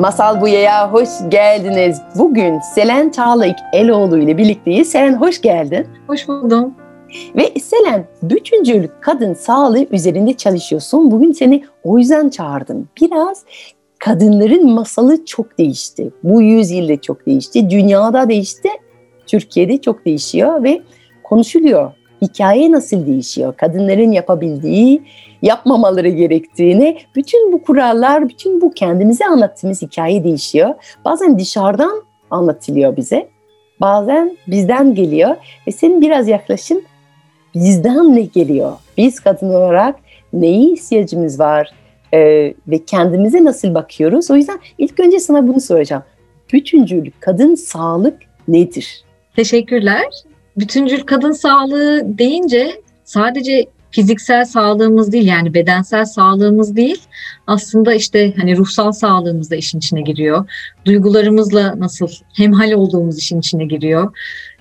Masal Buya'ya hoş geldiniz. Bugün Selen Çağlık Eloğlu ile birlikteyiz. Selen hoş geldin. Hoş buldum. Ve Selen bütüncül kadın sağlığı üzerinde çalışıyorsun. Bugün seni o yüzden çağırdım. Biraz kadınların masalı çok değişti. Bu yüzyılda çok değişti. Dünyada değişti. Türkiye'de çok değişiyor ve konuşuluyor. Hikaye nasıl değişiyor? Kadınların yapabildiği, yapmamaları gerektiğini, bütün bu kurallar, bütün bu kendimize anlattığımız hikaye değişiyor. Bazen dışarıdan anlatılıyor bize. Bazen bizden geliyor ve senin biraz yaklaşım bizden ne geliyor? Biz kadın olarak neyi ihtiyacımız var ee, ve kendimize nasıl bakıyoruz? O yüzden ilk önce sana bunu soracağım. Bütüncül kadın sağlık nedir? Teşekkürler. Bütüncül kadın sağlığı deyince sadece fiziksel sağlığımız değil yani bedensel sağlığımız değil aslında işte hani ruhsal sağlığımız da işin içine giriyor. Duygularımızla nasıl hemhal olduğumuz işin içine giriyor.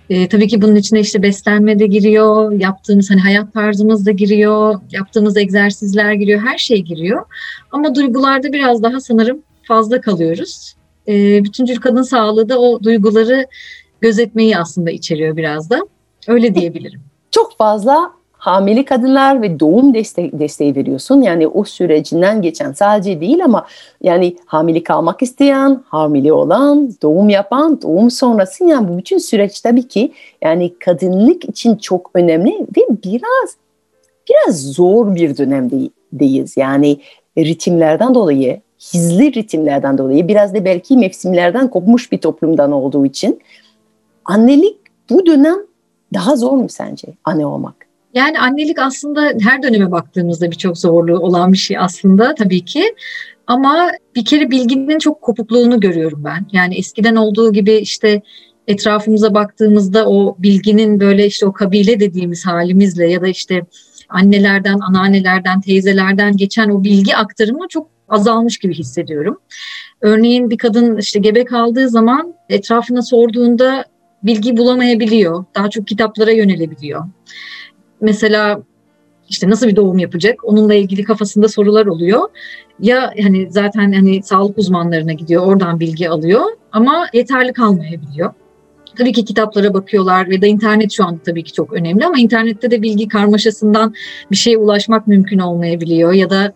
Ee, tabii ki bunun içine işte beslenme de giriyor, yaptığımız hani hayat tarzımız da giriyor, yaptığımız egzersizler giriyor, her şey giriyor. Ama duygularda biraz daha sanırım fazla kalıyoruz. Ee, bütüncül kadın sağlığı da o duyguları gözetmeyi aslında içeriyor biraz da. Öyle diyebilirim. Çok fazla hamile kadınlar ve doğum deste desteği veriyorsun. Yani o sürecinden geçen sadece değil ama yani hamile kalmak isteyen, hamile olan, doğum yapan, doğum sonrası yani bu bütün süreç tabii ki yani kadınlık için çok önemli ve biraz biraz zor bir dönemdeyiz. Yani ritimlerden dolayı, hızlı ritimlerden dolayı biraz da belki mevsimlerden kopmuş bir toplumdan olduğu için annelik bu dönem daha zor mu sence anne olmak? Yani annelik aslında her döneme baktığımızda birçok zorluğu olan bir şey aslında tabii ki. Ama bir kere bilginin çok kopukluğunu görüyorum ben. Yani eskiden olduğu gibi işte etrafımıza baktığımızda o bilginin böyle işte o kabile dediğimiz halimizle ya da işte annelerden, anneannelerden, teyzelerden geçen o bilgi aktarımı çok azalmış gibi hissediyorum. Örneğin bir kadın işte gebe kaldığı zaman etrafına sorduğunda bilgi bulamayabiliyor. Daha çok kitaplara yönelebiliyor mesela işte nasıl bir doğum yapacak onunla ilgili kafasında sorular oluyor. Ya hani zaten hani sağlık uzmanlarına gidiyor oradan bilgi alıyor ama yeterli kalmayabiliyor. Tabii ki kitaplara bakıyorlar ve da internet şu anda tabii ki çok önemli ama internette de bilgi karmaşasından bir şeye ulaşmak mümkün olmayabiliyor ya da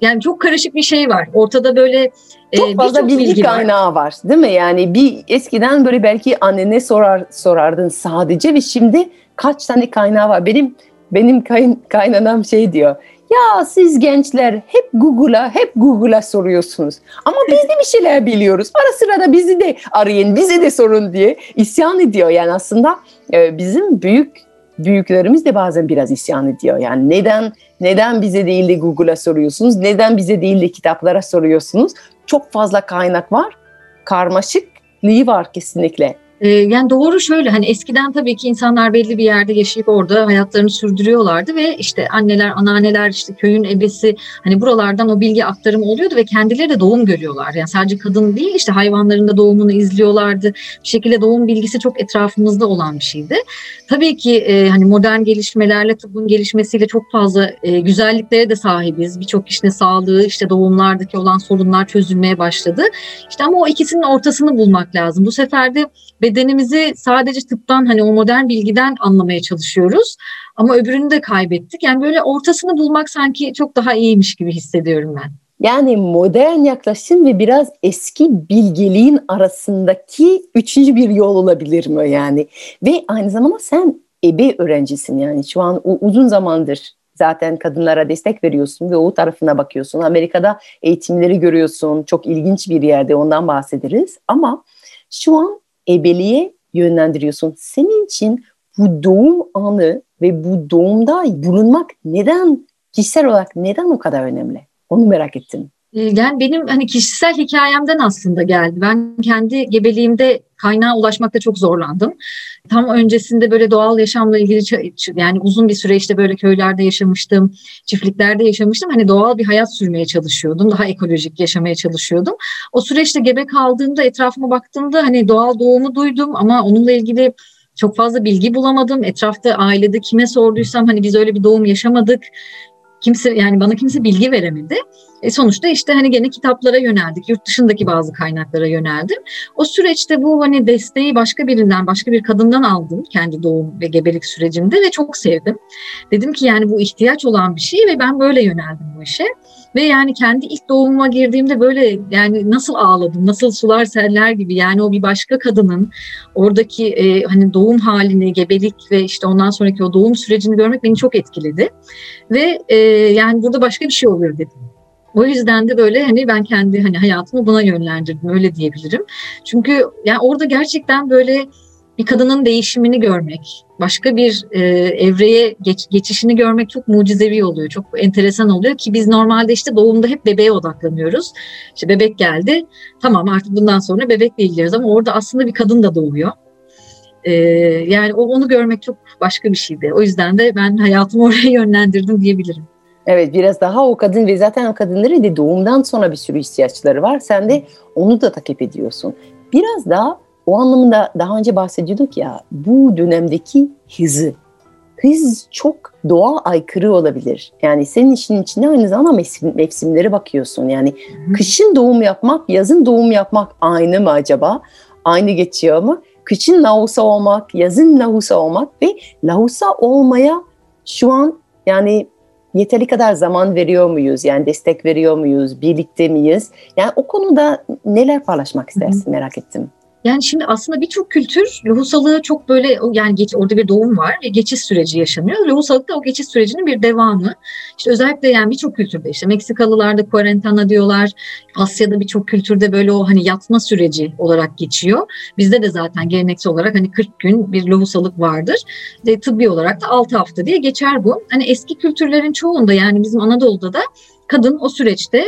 yani çok karışık bir şey var. Ortada böyle e, çok fazla bilgi, bilgi kaynağı var. var değil mi? Yani bir eskiden böyle belki annene sorar sorardın sadece ve şimdi kaç tane kaynağı var. Benim benim kayn, kaynanam şey diyor. Ya siz gençler hep Google'a, hep Google'a soruyorsunuz. Ama biz de bir şeyler biliyoruz. Ara sıra da bizi de arayın, bize de sorun diye isyan ediyor. Yani aslında e, bizim büyük büyüklerimiz de bazen biraz isyan ediyor. Yani neden neden bize değil de Google'a soruyorsunuz? Neden bize değil de kitaplara soruyorsunuz? Çok fazla kaynak var. Karmaşıklığı var kesinlikle. Ee, yani doğru şöyle hani eskiden tabii ki insanlar belli bir yerde yaşayıp orada hayatlarını sürdürüyorlardı ve işte anneler, anneanneler işte köyün ebesi hani buralardan o bilgi aktarımı oluyordu ve kendileri de doğum görüyorlar. Yani sadece kadın değil işte hayvanların da doğumunu izliyorlardı. Bir şekilde doğum bilgisi çok etrafımızda olan bir şeydi. Tabii ki e, hani modern gelişmelerle tıbbın gelişmesiyle çok fazla e, güzelliklere de sahibiz. Birçok işte sağlığı işte doğumlardaki olan sorunlar çözülmeye başladı. İşte ama o ikisinin ortasını bulmak lazım. Bu sefer de bedenimizi sadece tıptan hani o modern bilgiden anlamaya çalışıyoruz. Ama öbürünü de kaybettik. Yani böyle ortasını bulmak sanki çok daha iyiymiş gibi hissediyorum ben. Yani modern yaklaşım ve biraz eski bilgeliğin arasındaki üçüncü bir yol olabilir mi yani? Ve aynı zamanda sen ebe öğrencisin yani şu an uzun zamandır zaten kadınlara destek veriyorsun ve o tarafına bakıyorsun. Amerika'da eğitimleri görüyorsun. Çok ilginç bir yerde ondan bahsederiz. Ama şu an ebeliğe yönlendiriyorsun. Senin için bu doğum anı ve bu doğumda bulunmak neden kişisel olarak neden o kadar önemli? Onu merak ettim. Ee, yani benim hani kişisel hikayemden aslında geldi. Ben kendi gebeliğimde kaynağa ulaşmakta çok zorlandım. Tam öncesinde böyle doğal yaşamla ilgili yani uzun bir süre işte böyle köylerde yaşamıştım, çiftliklerde yaşamıştım. Hani doğal bir hayat sürmeye çalışıyordum, daha ekolojik yaşamaya çalışıyordum. O süreçte gebe kaldığımda etrafıma baktığımda hani doğal doğumu duydum ama onunla ilgili çok fazla bilgi bulamadım. Etrafta ailede kime sorduysam hani biz öyle bir doğum yaşamadık. Kimse yani bana kimse bilgi veremedi. E sonuçta işte hani gene kitaplara yöneldik. Yurt dışındaki bazı kaynaklara yöneldim. O süreçte bu hani desteği başka birinden, başka bir kadından aldım kendi doğum ve gebelik sürecimde ve çok sevdim. Dedim ki yani bu ihtiyaç olan bir şey ve ben böyle yöneldim bu işe. Ve yani kendi ilk doğumuma girdiğimde böyle yani nasıl ağladım, nasıl sular seller gibi yani o bir başka kadının oradaki e, hani doğum halini, gebelik ve işte ondan sonraki o doğum sürecini görmek beni çok etkiledi. Ve e, yani burada başka bir şey oluyor dedim. O yüzden de böyle hani ben kendi hani hayatımı buna yönlendirdim öyle diyebilirim. Çünkü yani orada gerçekten böyle bir kadının değişimini görmek, başka bir e, evreye geç, geçişini görmek çok mucizevi oluyor. Çok enteresan oluyor ki biz normalde işte doğumda hep bebeğe odaklanıyoruz. İşte bebek geldi. Tamam artık bundan sonra bebekle ilgileniyoruz ama orada aslında bir kadın da doğuyor. E, yani onu görmek çok başka bir şeydi. O yüzden de ben hayatımı oraya yönlendirdim diyebilirim. Evet biraz daha o kadın ve zaten o kadınların da doğumdan sonra bir sürü ihtiyaçları var. Sen de onu da takip ediyorsun. Biraz daha o anlamında daha önce bahsediyorduk ya bu dönemdeki hızı. Hız çok doğa aykırı olabilir. Yani senin işin içinde aynı zamanda mevsim, mevsimlere bakıyorsun. Yani Hı. kışın doğum yapmak, yazın doğum yapmak aynı mı acaba? Aynı geçiyor mu? Kışın lahusa olmak, yazın lahusa olmak ve lahusa olmaya şu an yani yeteri kadar zaman veriyor muyuz? Yani destek veriyor muyuz? Birlikte miyiz? Yani o konuda neler paylaşmak istersin merak ettim. Yani şimdi aslında birçok kültür lohusalığı çok böyle yani geç, orada bir doğum var ve geçiş süreci yaşanıyor. Lohusalık da o geçiş sürecinin bir devamı. İşte özellikle yani birçok kültürde işte Meksikalılar da quarentana diyorlar. Asya'da birçok kültürde böyle o hani yatma süreci olarak geçiyor. Bizde de zaten geleneksel olarak hani 40 gün bir lohusalık vardır. Ve tıbbi olarak da 6 hafta diye geçer bu. Hani eski kültürlerin çoğunda yani bizim Anadolu'da da kadın o süreçte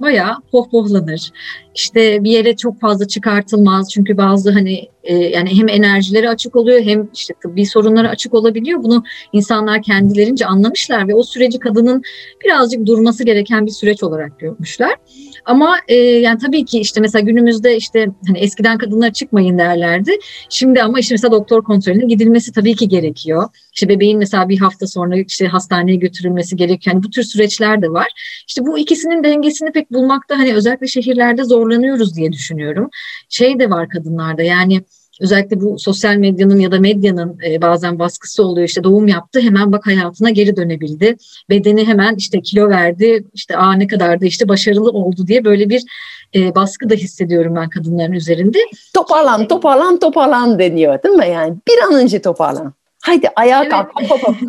bayağı pohpohlanır. İşte bir yere çok fazla çıkartılmaz çünkü bazı hani e, yani hem enerjileri açık oluyor hem işte tıbbi sorunları açık olabiliyor. Bunu insanlar kendilerince anlamışlar ve o süreci kadının birazcık durması gereken bir süreç olarak görmüşler. Ama e, yani tabii ki işte mesela günümüzde işte hani eskiden kadınlar çıkmayın derlerdi. Şimdi ama işte mesela doktor kontrolüne gidilmesi tabii ki gerekiyor. İşte bebeğin mesela bir hafta sonra işte hastaneye götürülmesi gerekiyor. Yani bu tür süreçler de var. İşte bu ikisinin dengesini pek bulmakta hani özellikle şehirlerde zorlanıyoruz diye düşünüyorum. Şey de var kadınlarda yani özellikle bu sosyal medyanın ya da medyanın e, bazen baskısı oluyor. İşte doğum yaptı hemen bak hayatına geri dönebildi. Bedeni hemen işte kilo verdi. İşte aa ne kadar da işte başarılı oldu diye böyle bir e, baskı da hissediyorum ben kadınların üzerinde. Toparlan, toparlan, toparlan deniyor değil mi? Yani bir an önce toparlan. Haydi ayağa evet. kalk. Hop, hop.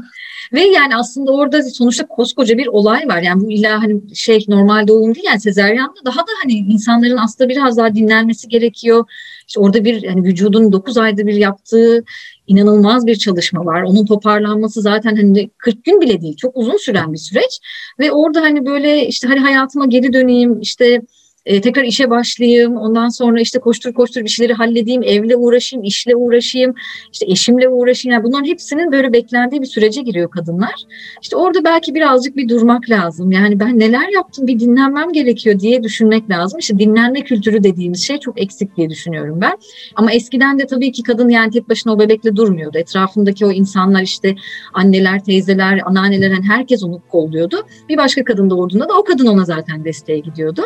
Ve yani aslında orada sonuçta koskoca bir olay var. Yani bu illa hani şey normal doğum değil yani sezeryanda daha da hani insanların aslında biraz daha dinlenmesi gerekiyor. İşte orada bir hani vücudun 9 ayda bir yaptığı inanılmaz bir çalışma var. Onun toparlanması zaten hani 40 gün bile değil. Çok uzun süren bir süreç. Ve orada hani böyle işte hani hayatıma geri döneyim işte e, tekrar işe başlayayım. Ondan sonra işte koştur koştur bir şeyleri halledeyim. Evle uğraşayım, işle uğraşayım, işte eşimle uğraşayım. Yani bunların hepsinin böyle beklendiği bir sürece giriyor kadınlar. İşte orada belki birazcık bir durmak lazım. Yani ben neler yaptım bir dinlenmem gerekiyor diye düşünmek lazım. İşte dinlenme kültürü dediğimiz şey çok eksik diye düşünüyorum ben. Ama eskiden de tabii ki kadın yani tek başına o bebekle durmuyordu. Etrafındaki o insanlar işte anneler, teyzeler, anneanneler herkes onu kolluyordu. Bir başka kadın doğurduğunda da o kadın ona zaten desteğe gidiyordu.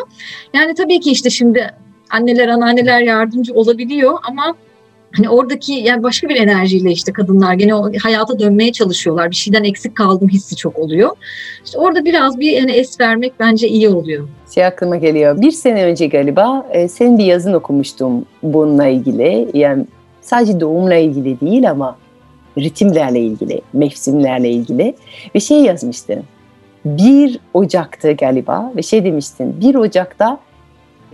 Yani yani tabii ki işte şimdi anneler, anneanneler yardımcı olabiliyor ama hani oradaki yani başka bir enerjiyle işte kadınlar gene o hayata dönmeye çalışıyorlar. Bir şeyden eksik kaldım hissi çok oluyor. İşte orada biraz bir hani es vermek bence iyi oluyor. Şey aklıma geliyor. Bir sene önce galiba e, senin bir yazın okumuştum bununla ilgili. Yani sadece doğumla ilgili değil ama ritimlerle ilgili, mevsimlerle ilgili ve şey yazmıştın. 1 Ocak'ta galiba ve şey demiştin 1 Ocak'ta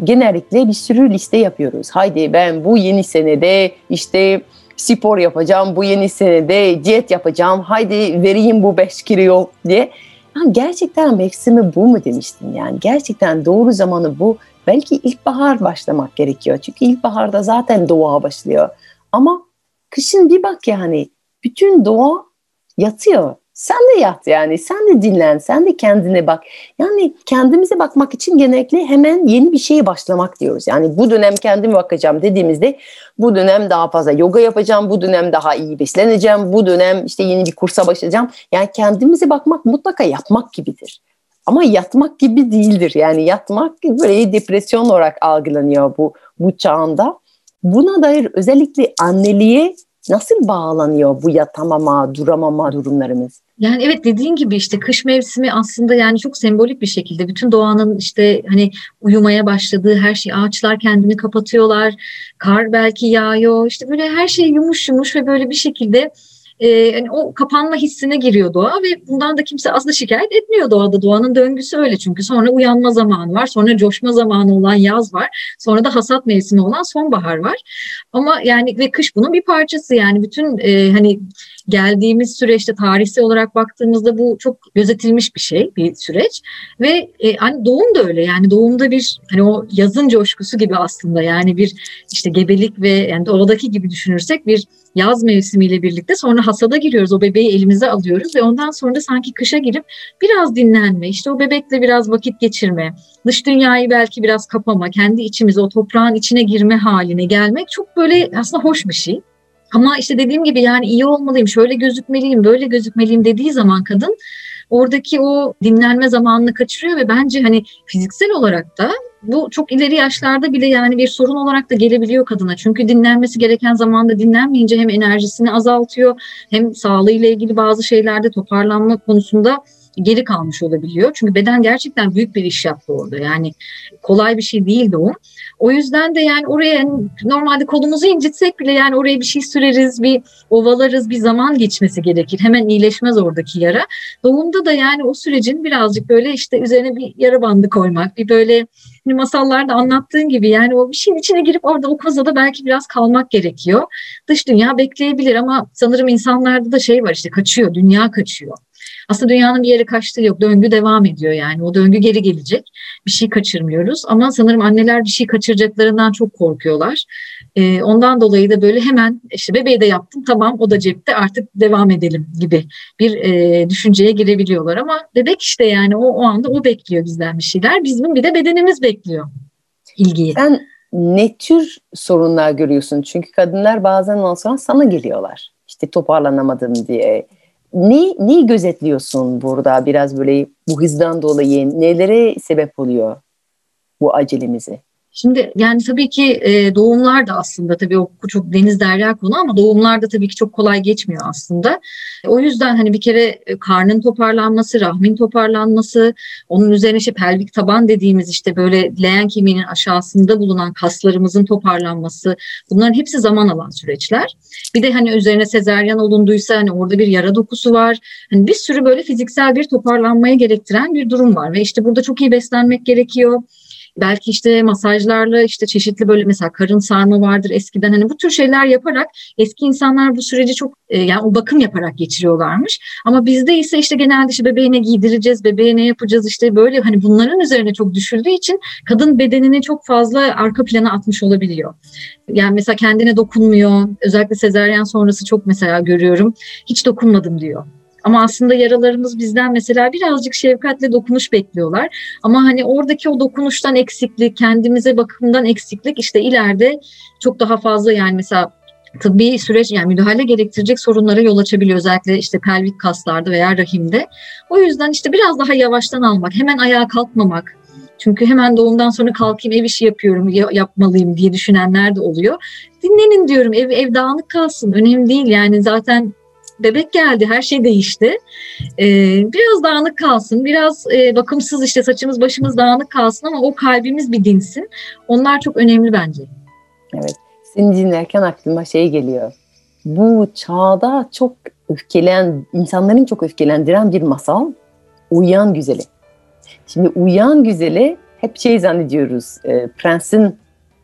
genellikle bir sürü liste yapıyoruz. Haydi ben bu yeni senede işte spor yapacağım, bu yeni senede diyet yapacağım, haydi vereyim bu 5 kilo diye. Ha, gerçekten mevsimi bu mu demiştin yani gerçekten doğru zamanı bu. Belki ilkbahar başlamak gerekiyor çünkü ilkbaharda zaten doğa başlıyor. Ama kışın bir bak yani bütün doğa yatıyor. Sen de yat yani, sen de dinlen, sen de kendine bak. Yani kendimize bakmak için genellikle hemen yeni bir şeye başlamak diyoruz. Yani bu dönem kendime bakacağım dediğimizde bu dönem daha fazla yoga yapacağım, bu dönem daha iyi besleneceğim, bu dönem işte yeni bir kursa başlayacağım. Yani kendimize bakmak mutlaka yapmak gibidir. Ama yatmak gibi değildir. Yani yatmak böyle depresyon olarak algılanıyor bu bu çağında. Buna dair özellikle anneliğe nasıl bağlanıyor bu yatamama, duramama durumlarımız? Yani evet dediğin gibi işte kış mevsimi aslında yani çok sembolik bir şekilde bütün doğanın işte hani uyumaya başladığı her şey ağaçlar kendini kapatıyorlar. Kar belki yağıyor. işte böyle her şey yumuş yumuş ve böyle bir şekilde e, yani o kapanma hissine giriyor doğa ve bundan da kimse aslında şikayet etmiyor doğada. Doğanın döngüsü öyle çünkü. Sonra uyanma zamanı var, sonra coşma zamanı olan yaz var, sonra da hasat mevsimi olan sonbahar var. Ama yani ve kış bunun bir parçası. Yani bütün e, hani geldiğimiz süreçte tarihsel olarak baktığımızda bu çok gözetilmiş bir şey, bir süreç. Ve e, hani doğum da öyle. Yani doğumda bir hani o yazın coşkusu gibi aslında. Yani bir işte gebelik ve yani doğadaki gibi düşünürsek bir yaz mevsimiyle birlikte sonra hasada giriyoruz. O bebeği elimize alıyoruz ve ondan sonra da sanki kışa girip biraz dinlenme, işte o bebekle biraz vakit geçirme, dış dünyayı belki biraz kapama, kendi içimize o toprağın içine girme haline gelmek çok böyle aslında hoş bir şey. Ama işte dediğim gibi yani iyi olmalıyım, şöyle gözükmeliyim, böyle gözükmeliyim dediği zaman kadın oradaki o dinlenme zamanını kaçırıyor ve bence hani fiziksel olarak da bu çok ileri yaşlarda bile yani bir sorun olarak da gelebiliyor kadına. Çünkü dinlenmesi gereken zamanda dinlenmeyince hem enerjisini azaltıyor hem sağlığıyla ilgili bazı şeylerde toparlanma konusunda geri kalmış olabiliyor. Çünkü beden gerçekten büyük bir iş yaptı orada. Yani kolay bir şey değildi o. O yüzden de yani oraya normalde kolumuzu incitsek bile yani oraya bir şey süreriz, bir ovalarız, bir zaman geçmesi gerekir. Hemen iyileşmez oradaki yara. Doğumda da yani o sürecin birazcık böyle işte üzerine bir yara bandı koymak, bir böyle hani masallarda anlattığın gibi yani o bir şeyin içine girip orada o kozada belki biraz kalmak gerekiyor. Dış dünya bekleyebilir ama sanırım insanlarda da şey var işte kaçıyor, dünya kaçıyor. Aslında dünyanın bir yere kaçtığı yok. Döngü devam ediyor yani. O döngü geri gelecek. Bir şey kaçırmıyoruz. Ama sanırım anneler bir şey kaçıracaklarından çok korkuyorlar. Ee, ondan dolayı da böyle hemen işte bebeği de yaptım tamam o da cepte artık devam edelim gibi bir e, düşünceye girebiliyorlar. Ama bebek işte yani o, o anda o bekliyor bizden bir şeyler. Bizim bir de bedenimiz bekliyor ilgiyi. Sen ne tür sorunlar görüyorsun? Çünkü kadınlar bazen ondan sonra sana geliyorlar. İşte toparlanamadım diye ne, neyi gözetliyorsun burada biraz böyle bu hızdan dolayı nelere sebep oluyor bu acelemizi? Şimdi yani tabii ki e, doğumlar da aslında tabii o çok deniz derya konu ama doğumlar da tabii ki çok kolay geçmiyor aslında. O yüzden hani bir kere e, karnın toparlanması, rahmin toparlanması, onun üzerine işte pelvik taban dediğimiz işte böyle leğen kemiğinin aşağısında bulunan kaslarımızın toparlanması bunların hepsi zaman alan süreçler. Bir de hani üzerine sezeryan olunduysa hani orada bir yara dokusu var. Hani bir sürü böyle fiziksel bir toparlanmaya gerektiren bir durum var ve işte burada çok iyi beslenmek gerekiyor belki işte masajlarla işte çeşitli böyle mesela karın sarma vardır eskiden hani bu tür şeyler yaparak eski insanlar bu süreci çok e, yani o bakım yaparak geçiriyorlarmış. Ama bizde ise işte genelde işte bebeğine giydireceğiz, bebeğe ne yapacağız işte böyle hani bunların üzerine çok düşüldüğü için kadın bedenini çok fazla arka plana atmış olabiliyor. Yani mesela kendine dokunmuyor. Özellikle sezeryan sonrası çok mesela görüyorum. Hiç dokunmadım diyor. Ama aslında yaralarımız bizden mesela birazcık şefkatle dokunuş bekliyorlar. Ama hani oradaki o dokunuştan eksiklik, kendimize bakımdan eksiklik işte ileride çok daha fazla yani mesela tıbbi süreç yani müdahale gerektirecek sorunlara yol açabiliyor özellikle işte pelvik kaslarda veya rahimde. O yüzden işte biraz daha yavaştan almak, hemen ayağa kalkmamak, çünkü hemen doğumdan sonra kalkayım ev işi yapıyorum yapmalıyım diye düşünenler de oluyor. Dinlenin diyorum ev ev dağınık kalsın önemli değil yani zaten bebek geldi, her şey değişti. Ee, biraz dağınık kalsın, biraz e, bakımsız işte saçımız başımız dağınık kalsın ama o kalbimiz bir dinsin. Onlar çok önemli bence. Evet, seni dinlerken aklıma şey geliyor. Bu çağda çok öfkelen, insanların çok öfkelendiren bir masal Uyan Güzeli. Şimdi Uyan Güzeli hep şey zannediyoruz, e, prensin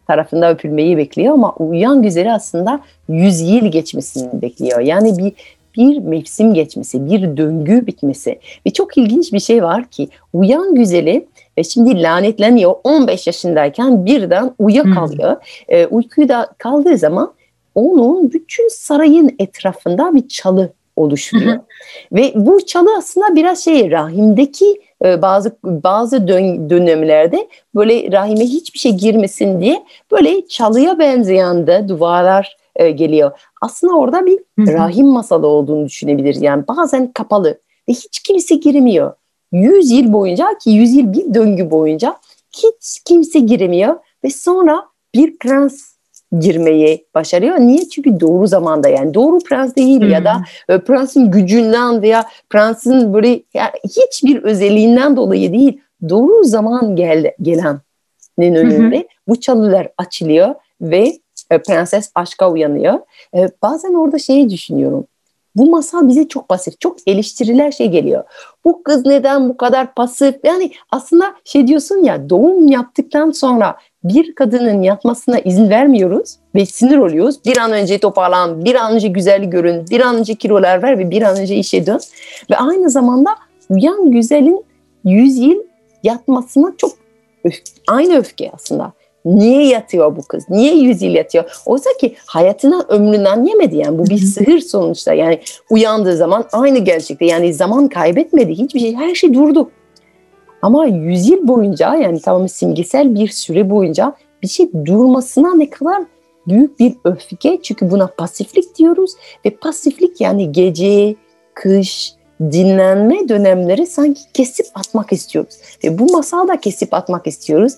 tarafında öpülmeyi bekliyor ama uyuyan güzeli aslında yüz yıl geçmesini bekliyor. Yani bir bir mevsim geçmesi, bir döngü bitmesi. Ve çok ilginç bir şey var ki uyan güzeli ve şimdi lanetleniyor 15 yaşındayken birden uyuyakalıyor. Hmm. E, uykuda kaldığı zaman onun bütün sarayın etrafında bir çalı oluşuyor. Ve bu çalı aslında biraz şey rahimdeki e, bazı bazı dön, dönemlerde böyle rahime hiçbir şey girmesin diye böyle çalıya benzeyen de duvarlar e, geliyor. Aslında orada bir rahim masalı olduğunu düşünebiliriz. Yani bazen kapalı ve hiç kimse girmiyor. 100 yıl boyunca ki 100 yıl bir döngü boyunca hiç kimse giremiyor ve sonra bir prens girmeyi başarıyor. Niye? Çünkü doğru zamanda yani doğru prens değil hmm. ya da e, prensin gücünden veya prensin böyle yani hiçbir özelliğinden dolayı değil doğru zaman gel, gelenin önünde hmm. bu çalılar açılıyor ve e, prenses aşka uyanıyor. E, bazen orada şeyi düşünüyorum. Bu masal bize çok pasif, çok eleştiriler şey geliyor. Bu kız neden bu kadar pasif? Yani aslında şey diyorsun ya doğum yaptıktan sonra bir kadının yatmasına izin vermiyoruz ve sinir oluyoruz. Bir an önce toparlan, bir an önce güzel görün, bir an önce kilolar ver ve bir an önce işe dön. Ve aynı zamanda uyan güzelin 100 yıl yatmasına çok öf aynı öfke aslında. Niye yatıyor bu kız? Niye yüz yıl yatıyor? Oysa ki hayatına ömründen yemedi yani. Bu bir sihir sonuçta. Yani uyandığı zaman aynı gerçekte. Yani zaman kaybetmedi. Hiçbir şey, her şey durdu. Ama yüzyıl boyunca yani tamamen simgesel bir süre boyunca bir şey durmasına ne kadar büyük bir öfke. Çünkü buna pasiflik diyoruz ve pasiflik yani gece, kış, dinlenme dönemleri sanki kesip atmak istiyoruz. Ve bu masalda kesip atmak istiyoruz.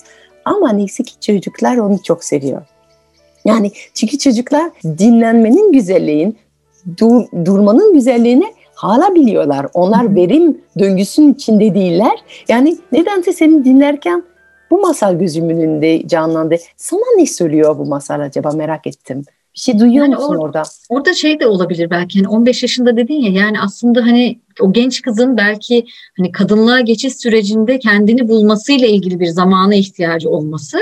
Ama neyse ki çocuklar onu çok seviyor. Yani çünkü çocuklar dinlenmenin güzelliğin, dur, durmanın güzelliğini hala biliyorlar. Onlar verim döngüsünün içinde değiller. Yani nedense seni dinlerken bu masal gözümün önünde canlandı. Sana ne söylüyor bu masal acaba merak ettim. Bir şey duyuyor yani musun or- orada? Orada şey de olabilir belki hani 15 yaşında dedin ya yani aslında hani o genç kızın belki hani kadınlığa geçiş sürecinde kendini bulmasıyla ilgili bir zamana ihtiyacı olması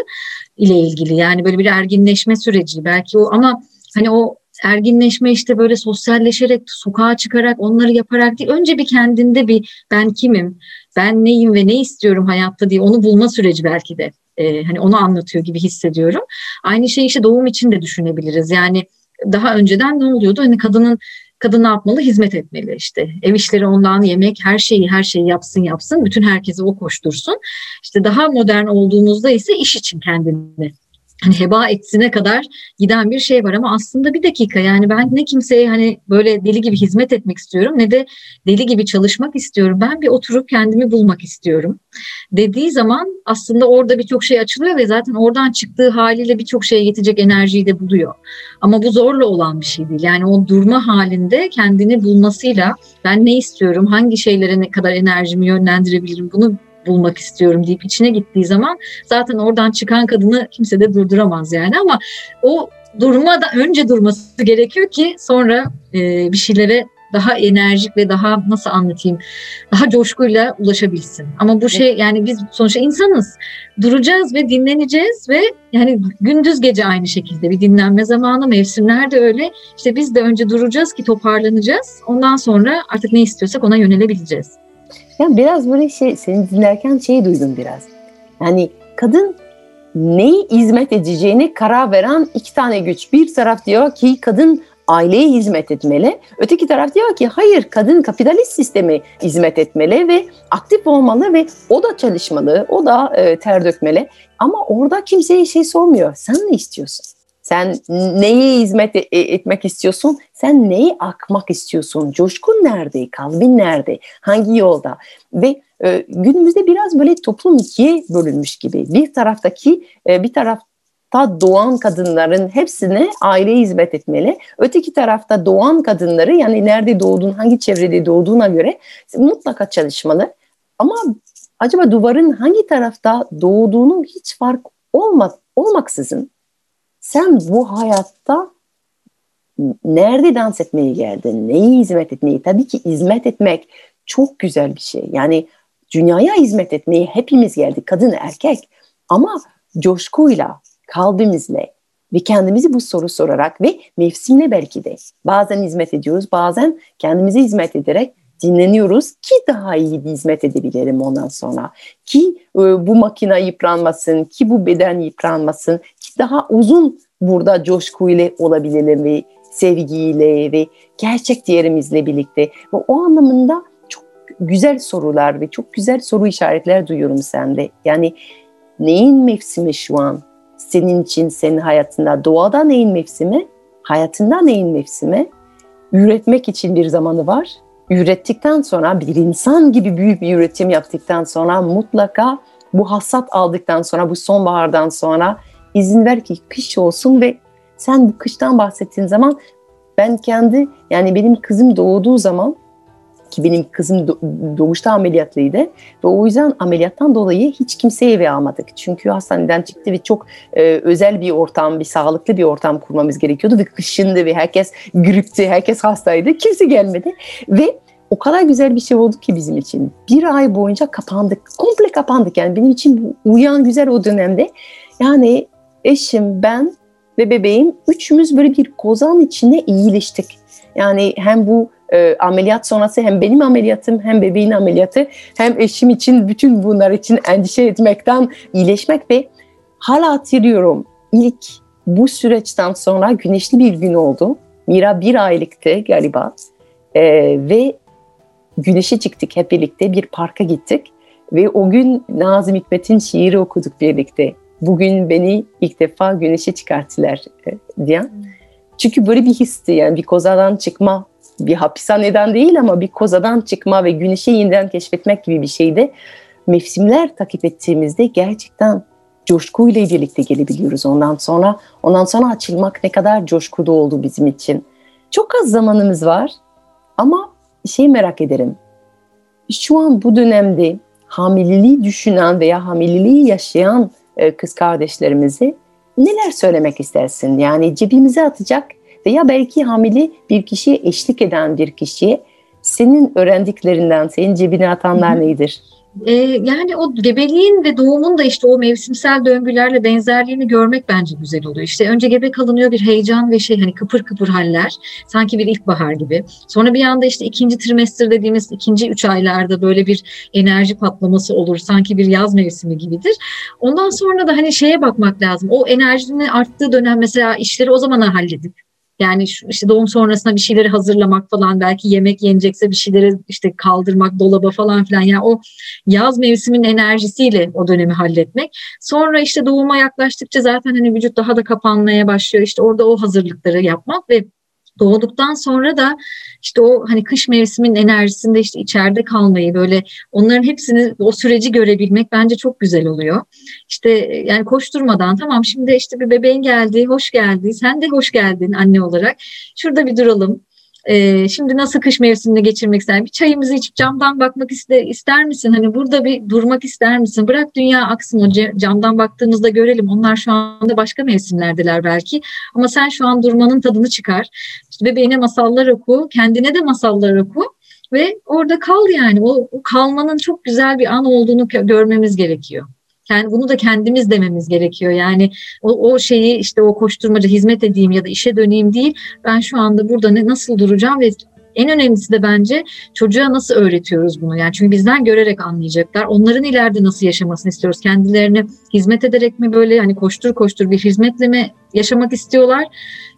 ile ilgili. Yani böyle bir erginleşme süreci belki o ama hani o erginleşme işte böyle sosyalleşerek, sokağa çıkarak, onları yaparak değil. Önce bir kendinde bir ben kimim, ben neyim ve ne istiyorum hayatta diye onu bulma süreci belki de. Ee, hani onu anlatıyor gibi hissediyorum. Aynı şeyi işte doğum için de düşünebiliriz. Yani daha önceden ne oluyordu? Hani kadının kadın ne yapmalı? Hizmet etmeli işte. Ev işleri ondan yemek, her şeyi her şeyi yapsın yapsın. Bütün herkesi o koştursun. İşte daha modern olduğumuzda ise iş için kendini hani heba etsine kadar giden bir şey var ama aslında bir dakika yani ben ne kimseye hani böyle deli gibi hizmet etmek istiyorum ne de deli gibi çalışmak istiyorum. Ben bir oturup kendimi bulmak istiyorum. Dediği zaman aslında orada birçok şey açılıyor ve zaten oradan çıktığı haliyle birçok şeye yetecek enerjiyi de buluyor. Ama bu zorla olan bir şey değil. Yani o durma halinde kendini bulmasıyla ben ne istiyorum, hangi şeylere ne kadar enerjimi yönlendirebilirim bunu bulmak istiyorum deyip içine gittiği zaman zaten oradan çıkan kadını kimse de durduramaz yani ama o durma da önce durması gerekiyor ki sonra e, bir şeylere daha enerjik ve daha nasıl anlatayım daha coşkuyla ulaşabilsin. Ama bu şey yani biz sonuçta insanız. Duracağız ve dinleneceğiz ve yani gündüz gece aynı şekilde bir dinlenme zamanı mevsimler de öyle. İşte biz de önce duracağız ki toparlanacağız. Ondan sonra artık ne istiyorsak ona yönelebileceğiz. Yani biraz böyle şey seni dinlerken şey duydum biraz. Yani kadın neyi hizmet edeceğini karar veren iki tane güç. Bir taraf diyor ki kadın aileye hizmet etmeli. Öteki taraf diyor ki hayır kadın kapitalist sistemi hizmet etmeli ve aktif olmalı ve o da çalışmalı, o da e, ter dökmeli. Ama orada kimseye şey sormuyor. Sen ne istiyorsun? Sen neyi hizmet e, etmek istiyorsun? Sen neyi akmak istiyorsun? Coşkun nerede? Kalbin nerede? Hangi yolda? Ve e, günümüzde biraz böyle toplum ikiye bölünmüş gibi. Bir taraftaki e, bir tarafta doğan kadınların hepsine aile hizmet etmeli. Öteki tarafta doğan kadınları yani nerede doğduğun, hangi çevrede doğduğuna göre mutlaka çalışmalı. Ama acaba duvarın hangi tarafta doğduğunu hiç fark olmak, olmaksızın sen bu hayatta nerede dans etmeye geldin? Neyi hizmet etmeyi? Tabii ki hizmet etmek çok güzel bir şey. Yani dünyaya hizmet etmeyi hepimiz geldik. Kadın, erkek. Ama coşkuyla, kalbimizle ve kendimizi bu soru sorarak ve mevsimle belki de bazen hizmet ediyoruz, bazen kendimize hizmet ederek dinleniyoruz ki daha iyi bir hizmet edebilirim ondan sonra. Ki e, bu makine yıpranmasın, ki bu beden yıpranmasın, daha uzun burada coşkuyla olabilelim ve sevgiyle ve gerçek diğerimizle birlikte. Ve o anlamında çok güzel sorular ve çok güzel soru işaretler duyuyorum sende. Yani neyin mevsimi şu an? Senin için, senin hayatında. Doğada neyin mevsimi? Hayatında neyin mevsimi? Üretmek için bir zamanı var. Ürettikten sonra bir insan gibi büyük bir üretim yaptıktan sonra mutlaka bu hasat aldıktan sonra bu sonbahardan sonra izin ver ki kış olsun ve sen bu kıştan bahsettiğin zaman ben kendi yani benim kızım doğduğu zaman ki benim kızım doğuşta ameliyatlıydı ve o yüzden ameliyattan dolayı hiç kimseyi eve almadık. Çünkü hastaneden çıktı ve çok e, özel bir ortam, bir sağlıklı bir ortam kurmamız gerekiyordu ve kışındı ve herkes gripti, herkes hastaydı. Kimse gelmedi ve o kadar güzel bir şey oldu ki bizim için. Bir ay boyunca kapandık, komple kapandık. Yani benim için uyan güzel o dönemde. Yani eşim, ben ve bebeğim üçümüz böyle bir kozan içinde iyileştik. Yani hem bu e, ameliyat sonrası hem benim ameliyatım hem bebeğin ameliyatı hem eşim için bütün bunlar için endişe etmekten iyileşmek ve hala hatırlıyorum ilk bu süreçten sonra güneşli bir gün oldu. Mira bir aylıktı galiba e, ve güneşe çıktık hep birlikte bir parka gittik ve o gün Nazım Hikmet'in şiiri okuduk birlikte. Bugün beni ilk defa güneşe çıkarttılar e, diyen. Çünkü böyle bir histi yani bir kozadan çıkma bir hapishaneden değil ama bir kozadan çıkma ve güneşi yeniden keşfetmek gibi bir şeydi. Mevsimler takip ettiğimizde gerçekten coşkuyla birlikte gelebiliyoruz ondan sonra. Ondan sonra açılmak ne kadar coşkulu oldu bizim için. Çok az zamanımız var ama şey merak ederim. Şu an bu dönemde hamileliği düşünen veya hamileliği yaşayan kız kardeşlerimizi neler söylemek istersin? Yani cebimize atacak veya belki hamile bir kişiye eşlik eden bir kişiye senin öğrendiklerinden, senin cebine atanlar nedir? Ee, yani o gebeliğin ve doğumun da işte o mevsimsel döngülerle benzerliğini görmek bence güzel oluyor. İşte önce gebe kalınıyor bir heyecan ve şey hani kıpır kıpır haller sanki bir ilkbahar gibi. Sonra bir anda işte ikinci trimester dediğimiz ikinci üç aylarda böyle bir enerji patlaması olur sanki bir yaz mevsimi gibidir. Ondan sonra da hani şeye bakmak lazım. O enerjinin arttığı dönem mesela işleri o zaman halledip yani şu, işte doğum sonrasında bir şeyleri hazırlamak falan belki yemek yenecekse bir şeyleri işte kaldırmak dolaba falan filan yani o yaz mevsiminin enerjisiyle o dönemi halletmek. Sonra işte doğuma yaklaştıkça zaten hani vücut daha da kapanmaya başlıyor. İşte orada o hazırlıkları yapmak ve doğduktan sonra da işte o hani kış mevsiminin enerjisinde işte içeride kalmayı böyle onların hepsini o süreci görebilmek bence çok güzel oluyor. İşte yani koşturmadan tamam şimdi işte bir bebeğin geldi, hoş geldi, sen de hoş geldin anne olarak. Şurada bir duralım ee, şimdi nasıl kış mevsimini geçirmek ister? Bir çayımızı içip camdan bakmak ister, ister misin? Hani burada bir durmak ister misin? Bırak dünya aksın o camdan baktığımızda görelim. Onlar şu anda başka mevsimlerdeler belki. Ama sen şu an durmanın tadını çıkar. İşte bebeğine masallar oku, kendine de masallar oku ve orada kal yani. O, o kalmanın çok güzel bir an olduğunu görmemiz gerekiyor. Yani bunu da kendimiz dememiz gerekiyor. Yani o, o şeyi işte o koşturmaca hizmet edeyim ya da işe döneyim değil. Ben şu anda burada ne, nasıl duracağım ve en önemlisi de bence çocuğa nasıl öğretiyoruz bunu? Yani çünkü bizden görerek anlayacaklar. Onların ileride nasıl yaşamasını istiyoruz? Kendilerine hizmet ederek mi böyle hani koştur koştur bir hizmetle mi yaşamak istiyorlar?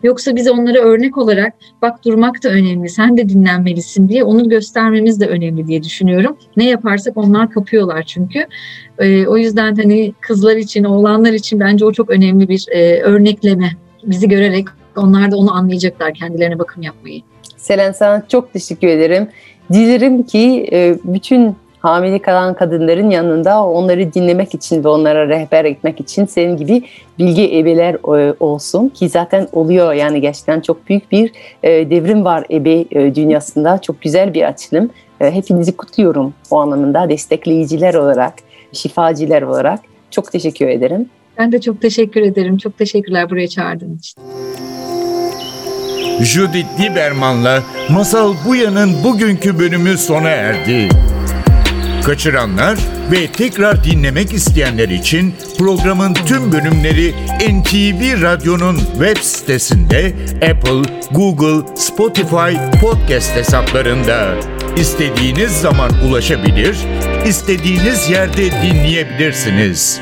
Yoksa biz onlara örnek olarak bak durmak da önemli, sen de dinlenmelisin diye onu göstermemiz de önemli diye düşünüyorum. Ne yaparsak onlar kapıyorlar çünkü. E, o yüzden hani kızlar için, oğlanlar için bence o çok önemli bir e, örnekleme. Bizi görerek onlar da onu anlayacaklar kendilerine bakım yapmayı. Selen sana çok teşekkür ederim. Dilerim ki e, bütün hamile kalan kadınların yanında onları dinlemek için ve onlara rehber etmek için senin gibi bilgi ebeler e, olsun ki zaten oluyor yani gerçekten çok büyük bir e, devrim var ebe dünyasında çok güzel bir açılım. Hepinizi kutluyorum o anlamda destekleyiciler olarak, şifacılar olarak çok teşekkür ederim. Ben de çok teşekkür ederim. Çok teşekkürler buraya çağırdığın için. Judith Lieberman'la Masal Buya'nın bugünkü bölümü sona erdi. Kaçıranlar ve tekrar dinlemek isteyenler için programın tüm bölümleri NTV Radyo'nun web sitesinde Apple, Google, Spotify podcast hesaplarında. İstediğiniz zaman ulaşabilir, istediğiniz yerde dinleyebilirsiniz.